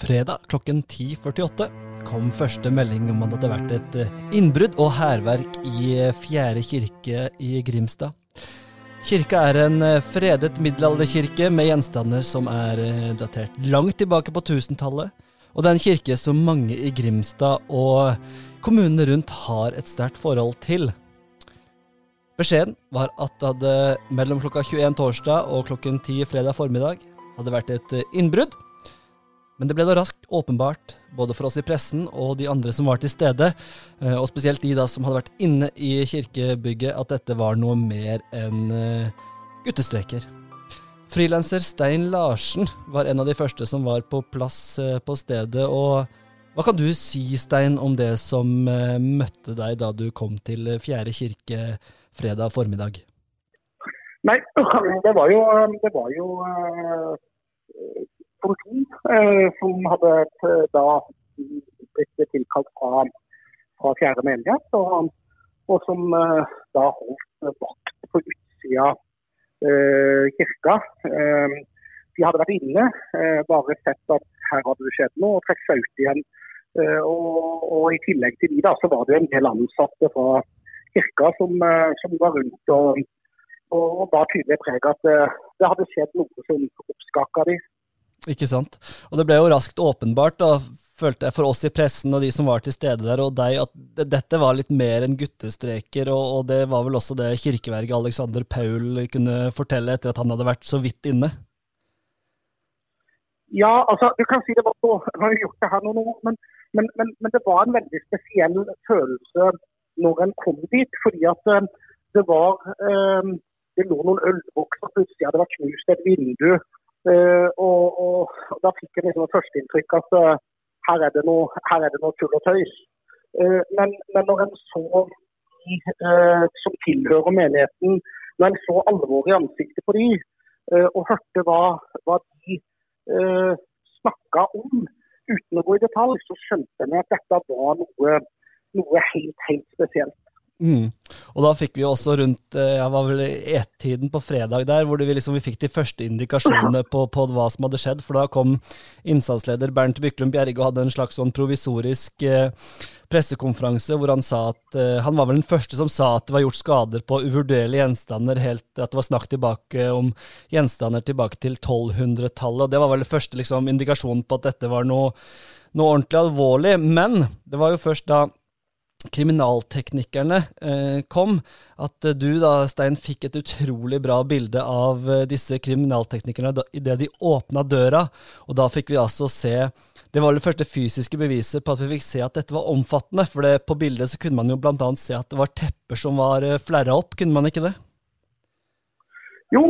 Fredag klokken 10.48 kom første melding om at det hadde vært et eh, innbrudd og hærverk i eh, Fjerde kirke i Grimstad. Kirka er en eh, fredet middelalderkirke med gjenstander som er datert langt tilbake på 1000-tallet. Og det er en kirke som mange i Grimstad og kommunene rundt har et sterkt forhold til. Beskjeden var at det hadde mellom klokka 21 torsdag og klokken 10 fredag formiddag hadde vært et innbrudd men det ble da raskt åpenbart, både for oss i pressen og de andre som var til stede, eh, og spesielt de da som hadde vært inne i kirkebygget, at dette var noe mer enn eh, guttestreker. Frilanser Stein Larsen var en av de første som var på plass eh, på stedet. og Hva kan du si, Stein, om det som møtte deg da du kom til Fjerde kirke fredag formiddag? Nei, det var jo, det var jo politi eh, som hadde eh, da blitt tilkalt fra, fra fjerde menighet, og, og som eh, da holdt vakt på utsida eh, kirka. De hadde vært inne, bare sett at her hadde det skjedd noe, og trekket seg ut igjen. Og, og, I tillegg til de da, så var det en del ansatte fra kirka som, som var rundt og, og, og tydelig preg at det hadde skjedd noe som oppskaka de. Ikke sant. Og det ble jo raskt åpenbart, da, følte jeg, for oss i pressen og de som var til stede der, og deg, at dette var litt mer enn guttestreker. Og, og det var vel også det kirkeverget Alexander Paul kunne fortelle etter at han hadde vært så vidt inne? Ja, altså, du kan si det var så, jeg har gjort det her år, men, men, men, men, det var en veldig spesiell følelse når en kom dit. Fordi at eh, det var eh, Det lå noen ølbokser plutselig, det var knust et vindu. Uh, og, og, Da fikk jeg liksom førsteinntrykk at uh, her, er noe, her er det noe tull og tøys. Uh, men, men, når en så de som tilhører menigheten, når en så alvoret i ansiktet på de, og hørte hva, hva de uh, snakka om uten å gå i detalj, så skjønte en at dette var noe, noe helt, helt spesielt. Mm. Og da fikk vi også rundt eh, jeg var vel ett-tiden på fredag der, hvor vi, liksom, vi fikk de første indikasjonene på, på, hva som hadde skjedd. For da kom innsatsleder Bernt Byklund Bjerge og hadde en slags sånn provisorisk eh, pressekonferanse hvor han sa at eh, han var vel den første som sa at det var gjort skader på uvurderlige gjenstander, helt, at det var snakk tilbake om gjenstander tilbake til 1200-tallet. og Det var vel den første liksom, indikasjonen på at dette var noe, noe ordentlig alvorlig. Men det var jo først da kriminalteknikerne eh, kom, at eh, du da, Stein, fikk et utrolig bra bilde av eh, disse kriminalteknikerne idet de åpna døra. Og da fikk vi altså se Det var det første fysiske beviset på at vi fikk se at dette var omfattende. For det, på bildet så kunne man jo bl.a. se at det var tepper som var flerra opp, kunne man ikke det? Jo,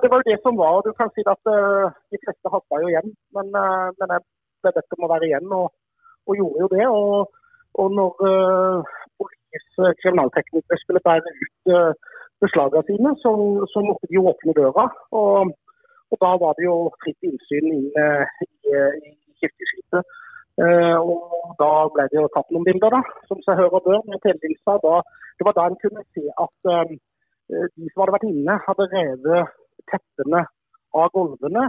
det var jo det som var. Du kan si at de fleste hoppa jo igjen. Men, men jeg ble bedt om å være igjen, og, og gjorde jo det. og og når uh, politiets uh, kriminalteknikere skulle bære ut uh, beslagene sine, så, så, måtte de åpne døra. Og, og, da var det jo fritt innsyn inn i, i kirkeskipet. og da ble det jo tatt noen bilder, da, som seg hører og bør. med telelinsa. Det var da en kunne se at de som hadde vært inne, hadde revet teppene av gulvene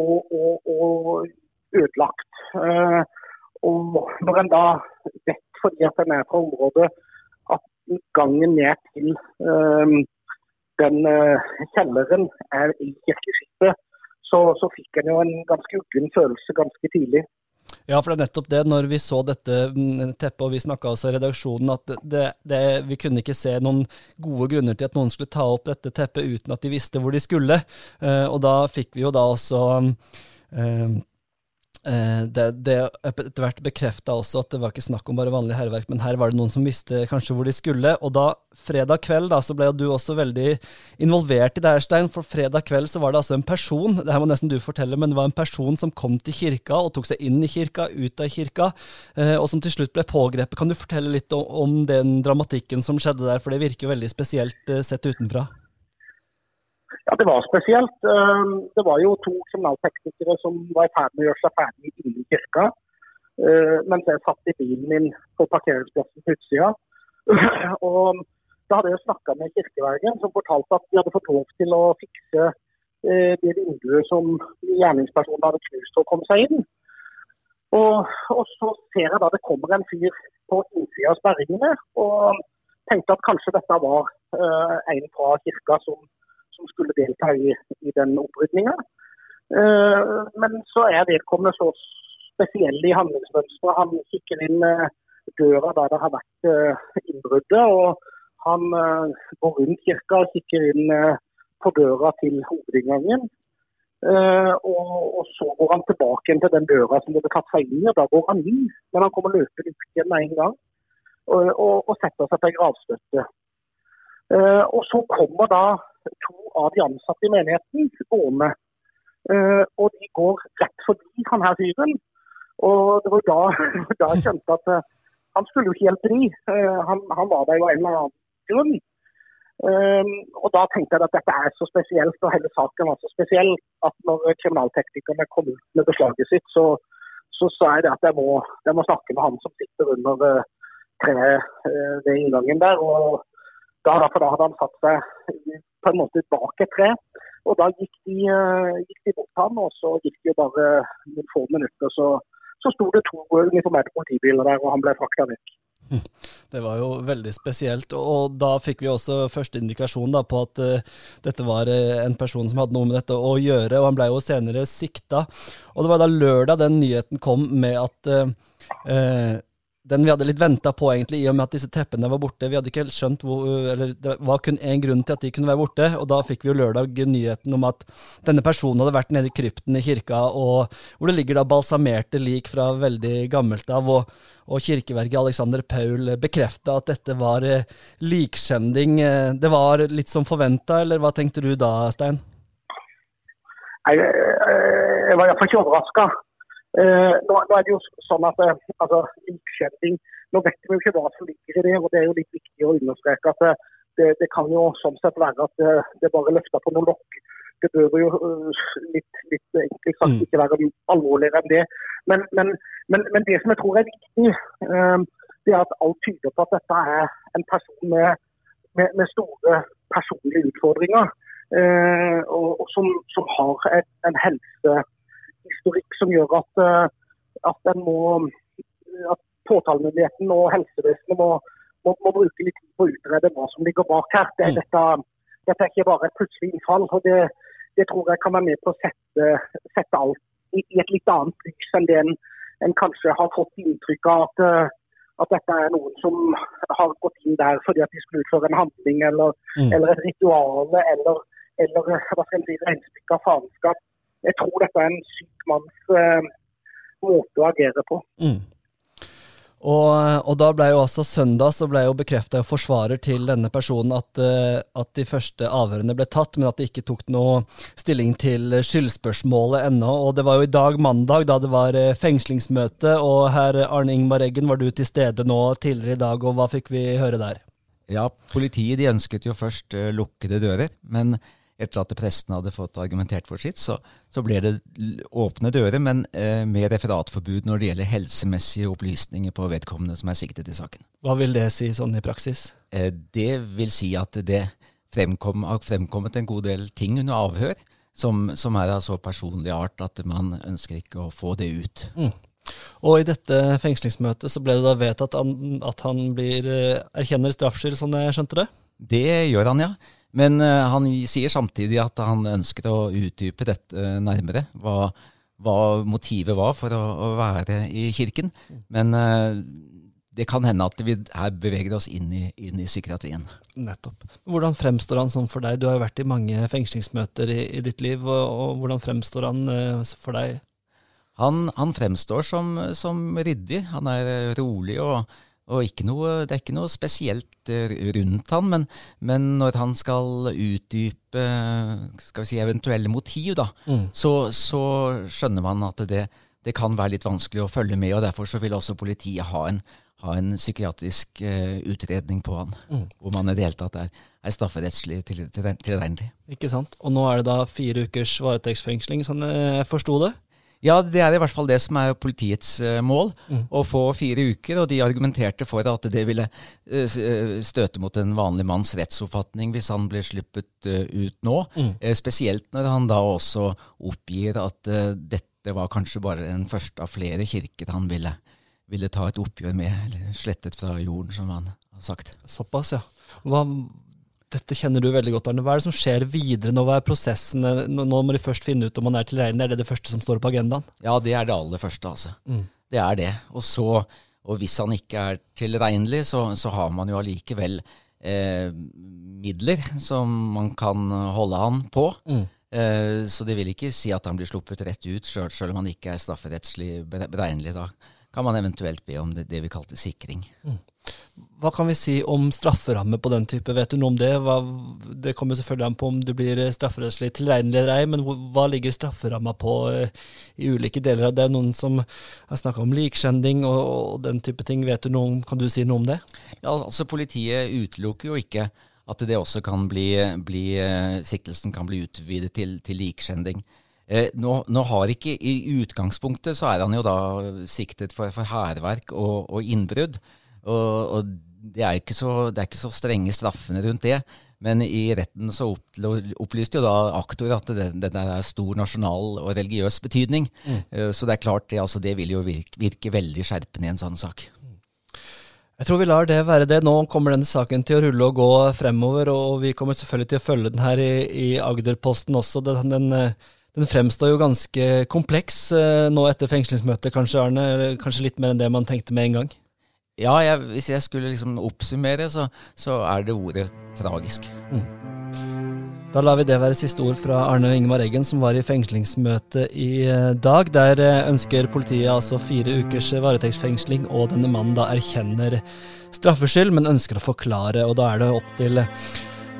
og, og, og ødelagt. Og når en da vet, fordi at en er fra området, at gangen ned til um, den uh, kjelleren er i kirkeskipet, så, så fikk en jo en ganske uggen følelse ganske tidlig. Ja, for det er nettopp det. Når vi så dette mm, teppet, og vi snakka også i redaksjonen, at det, det, vi kunne ikke se noen gode grunner til at noen skulle ta opp dette teppet uten at de visste hvor de skulle. Uh, og da fikk vi jo da også uh, Eh, det, det etter hvert bekrefta også at det var ikke snakk om bare vanlig hærverk, men her var det noen som visste kanskje hvor de skulle. Og da, fredag kveld, da, så ble du også veldig involvert i det her, Stein. For fredag kveld så var det altså en person, det her må nesten du fortelle, men det var en person som kom til kirka og tok seg inn i kirka, ut av kirka, eh, og som til slutt ble pågrepet. Kan du fortelle litt om, om den dramatikken som skjedde der, for det virker jo veldig spesielt eh, sett utenfra? Ja, Det var spesielt. Ehm, det var jo to kriminalteknikere som var i ferd med å gjøre seg ferdig inne i kirka. Eh, mens jeg satt i bilen min på parkeringsplassen på utsida. Og da hadde jeg snakka med kirkevergen, som fortalte at de hadde fått lov til å fikse eh, det vinduet som gjerningspersonen hadde knust å komme seg inn. Og, og, så ser jeg da det kommer en fyr på innsida av sperringene, og tenkte at kanskje dette var uh, en fra kirka som, som skulle delta i, i den opprydninga. Uh, men så er vedkommende så spesiell i handlingsmønsteret. Han kikker inn uh, døra der det har vært innbruddet. og han går rundt kirka og kikker inn på døra til hovedinngangen. Uh, og, og, så går han tilbake til den døra som hadde tatt seg inn og da går han inn. Men han kommer løpende ut igjen med en gang og, og, og setter seg på ei gravstøtte. Uh, og så kommer da to av de ansatte i menigheten gående. Uh, og de går rett forbi han her fyren. Og det var da, da jeg kjente at han skulle jo ikke hjelpe de. Han, han, var der jo av en eller annen grunn. Um, og Da tenkte jeg at dette er så spesielt, og hele saken var så spesiell at når kriminalteknikerne kom ut med beslaget sitt, så, så sa jeg at jeg må, jeg må, snakke med han som sitter under treet ved inngangen der. og da, for da hadde han satt seg på en måte bak et tre. Og Da gikk de, uh, gikk de bort ham, og så gikk det bare noen få minutter. Så, så sto det to uniformerte politibiler der, og han ble frakta vekk. Det var jo veldig spesielt, og da fikk vi også første indikasjon da, på at uh, dette var uh, en person som hadde noe med dette å gjøre, og han ble jo senere sikta. Og det var da lørdag den nyheten kom med at uh, den vi hadde litt venta på, egentlig, i og med at disse teppene var borte. Vi hadde ikke helt skjønt hvor, eller Det var kun én grunn til at de kunne være borte, og da fikk vi jo lørdag nyheten om at denne personen hadde vært nede i krypten i kirka, og hvor det ligger da balsamerte lik fra veldig gammelt av. og, og kirkeverket Alexander Paul bekrefta at dette var eh, likskjending. Eh, det var litt som forventa, eller hva tenkte du da, Stein? Jeg, jeg var iallfall ikke overraska. Eh, nå, nå, er det jo sånn at eh, altså, Nå vet vi jo ikke hva som ligger i det, og det er jo litt viktig å understreke at eh, det, det kan jo sånn sett være at det, det bare løfter på noen lokk. Det bør jo litt, litt enkelt sagt mm. ikke være alvorligere enn det. Men, men, men, men, det som jeg tror er viktig, det er at alt tyder på at dette er en person med, med, med store personlige utfordringer. og, og som, som, har et, en helse historikk som gjør at, eh, at, må, at påtalemyndigheten og helsevesenet må, må, må, bruke litt tid på å utrede hva som ligger bak her. Det, mm. dette, dette, er ikke bare et plutselig innfall. og det, det, tror jeg kan være med på å sette, sette alt i, i, et litt annet lys enn det en, en, kanskje har fått inntrykk av at, eh, at dette er noen som har gått inn der fordi at de skulle utføre en handling eller, mm. eller et ritual eller, eller hva skal en si, regnestykke av faenskap jeg tror dette er en syk manns eh, måte å agere på. Mm. Og, og, da ble jo også søndag så ble jo bekrefta forsvarer til denne personen at, uh, at, de første avhørene ble tatt, men at de ikke tok noe stilling til skyldspørsmålet ennå. Og det var jo i dag, mandag, da det var uh, fengslingsmøte. Og herr Arne Ingmar Eggen, var du til stede nå tidligere i dag, og hva fikk vi høre der? Ja, politiet de ønsket jo først uh, lukkede dører, men etter at presten hadde fått argumentert for sitt, så, så ble det åpne dører, men eh, med referatforbud når det gjelder helsemessige opplysninger på vedkommende som er siktet i saken. Hva vil det si sånn i praksis? Eh, det vil si at det fremkom, har fremkommet en god del ting under avhør som, som, er av så personlig art at man ønsker ikke å få det ut. Mm. Og i dette fengslingsmøtet så ble det da vedtatt at han blir, eh, erkjenner straffskyld, sånn jeg skjønte det? Det gjør han, ja. Men uh, han sier samtidig at han ønsket å utdype dette nærmere. Hva, hva motivet var for å, å, være i kirken. Men uh, det kan hende at vi her beveger oss inn i, inn i, psykiatrien. Nettopp. Hvordan fremstår han sånn for deg? Du har jo vært i mange fengslingsmøter i, i ditt liv. Og, og, hvordan fremstår han uh, for deg? Han, han fremstår som, som, ryddig. Han er rolig og og noe, det er ikke noe spesielt eh, rundt han, men, men når han skal utdype skal vi si, eventuelle motiv, da, mm. så, så, skjønner man at det, det, kan være litt vanskelig å følge med. og Derfor så vil også politiet ha en, ha en psykiatrisk uh, utredning på han, mm. hvor man i det hele tatt er, er strafferettslig tilregnelig. Ikke sant. Og nå er det da fire ukers varetektsfengsling, sånn jeg forsto det? Ja, det er i hvert fall det som er politiets uh, mål. Mm. Å få fire uker. Og de argumenterte for at det ville uh, støte mot en vanlig manns rettsoppfatning hvis han ble sluppet ut nå. Mm. spesielt når han da også oppgir at dette var kanskje bare den første av flere kirker han ville, ville ta et oppgjør med, eller slettet fra jorden, som han har sagt. Såpass, ja. Hva, dette kjenner du veldig godt, Arne. Hva er det som skjer videre nå? Hva er prosessen? Nå må de først finne ut om man er tilregnelig. Er det det første som står på agendaen? Ja, det er det aller første, altså. Mm. Det er det. Og så, og hvis han ikke er tilregnelig, så, så har man jo allikevel eh, midler som man kan holde han på. Mm. Eh, så det vil ikke si at han blir sluppet rett ut, selv om han ikke er strafferettslig beregnelig. Da kan man eventuelt be om det, det vi kalte sikring. Mm. Hva kan vi si om strafferamme på den type? Vet du noe om det? Hva, det kommer selvfølgelig an på om du blir strafferettslig tilregnelig eller ei, men hva ligger strafferamma på eh, i ulike deler av det? Noen som har snakka om likskjending og, og, den type ting. Vet du noe, kan du si noe om det? Ja, altså Politiet utelukker jo ikke at det også kan bli, bli eh, siktelsen kan bli utvidet til, til likskjending. Eh, nå, nå, har ikke I utgangspunktet så er han jo da siktet for hærverk og, og innbrudd. Og, og det, er ikke så, det er ikke så strenge straffene rundt det. Men i retten så opplyste jo da aktor at det, det er stor nasjonal og religiøs betydning. Mm. Eh, så det er klart, det, altså det vil jo virke, virke, veldig skjerpende i en sånn sak. Jeg tror vi lar det være det. Nå kommer denne saken til å rulle og gå fremover, og vi kommer selvfølgelig til å følge den her i, i Agderposten også. Den, den, den, fremstår jo ganske kompleks eh, nå etter fengslingsmøtet, kanskje, Arne? Kanskje litt mer enn det man tenkte med en gang? Ja, jeg, hvis jeg skulle liksom oppsummere, så, så er det ordet tragisk. Mm. Da lar vi det være siste ord fra Arne Ingemar Eggen, som var i fengslingsmøte i eh, dag. Der eh, ønsker politiet altså fire ukers varetektsfengsling, og denne mannen da erkjenner straffskyld, men ønsker å forklare. Og da er det opp til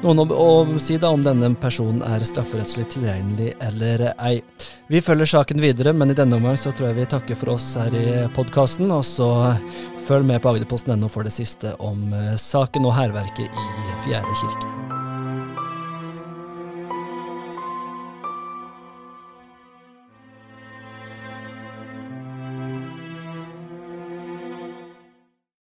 noen å, si da om denne personen er strafferettslig tilregnelig eller ei. Vi følger saken videre, men i denne omgang så tror jeg vi takker for oss her i podkasten. Og så følg med på agderposten.no for det siste om eh, saken og hærverket i Fjerde kirke.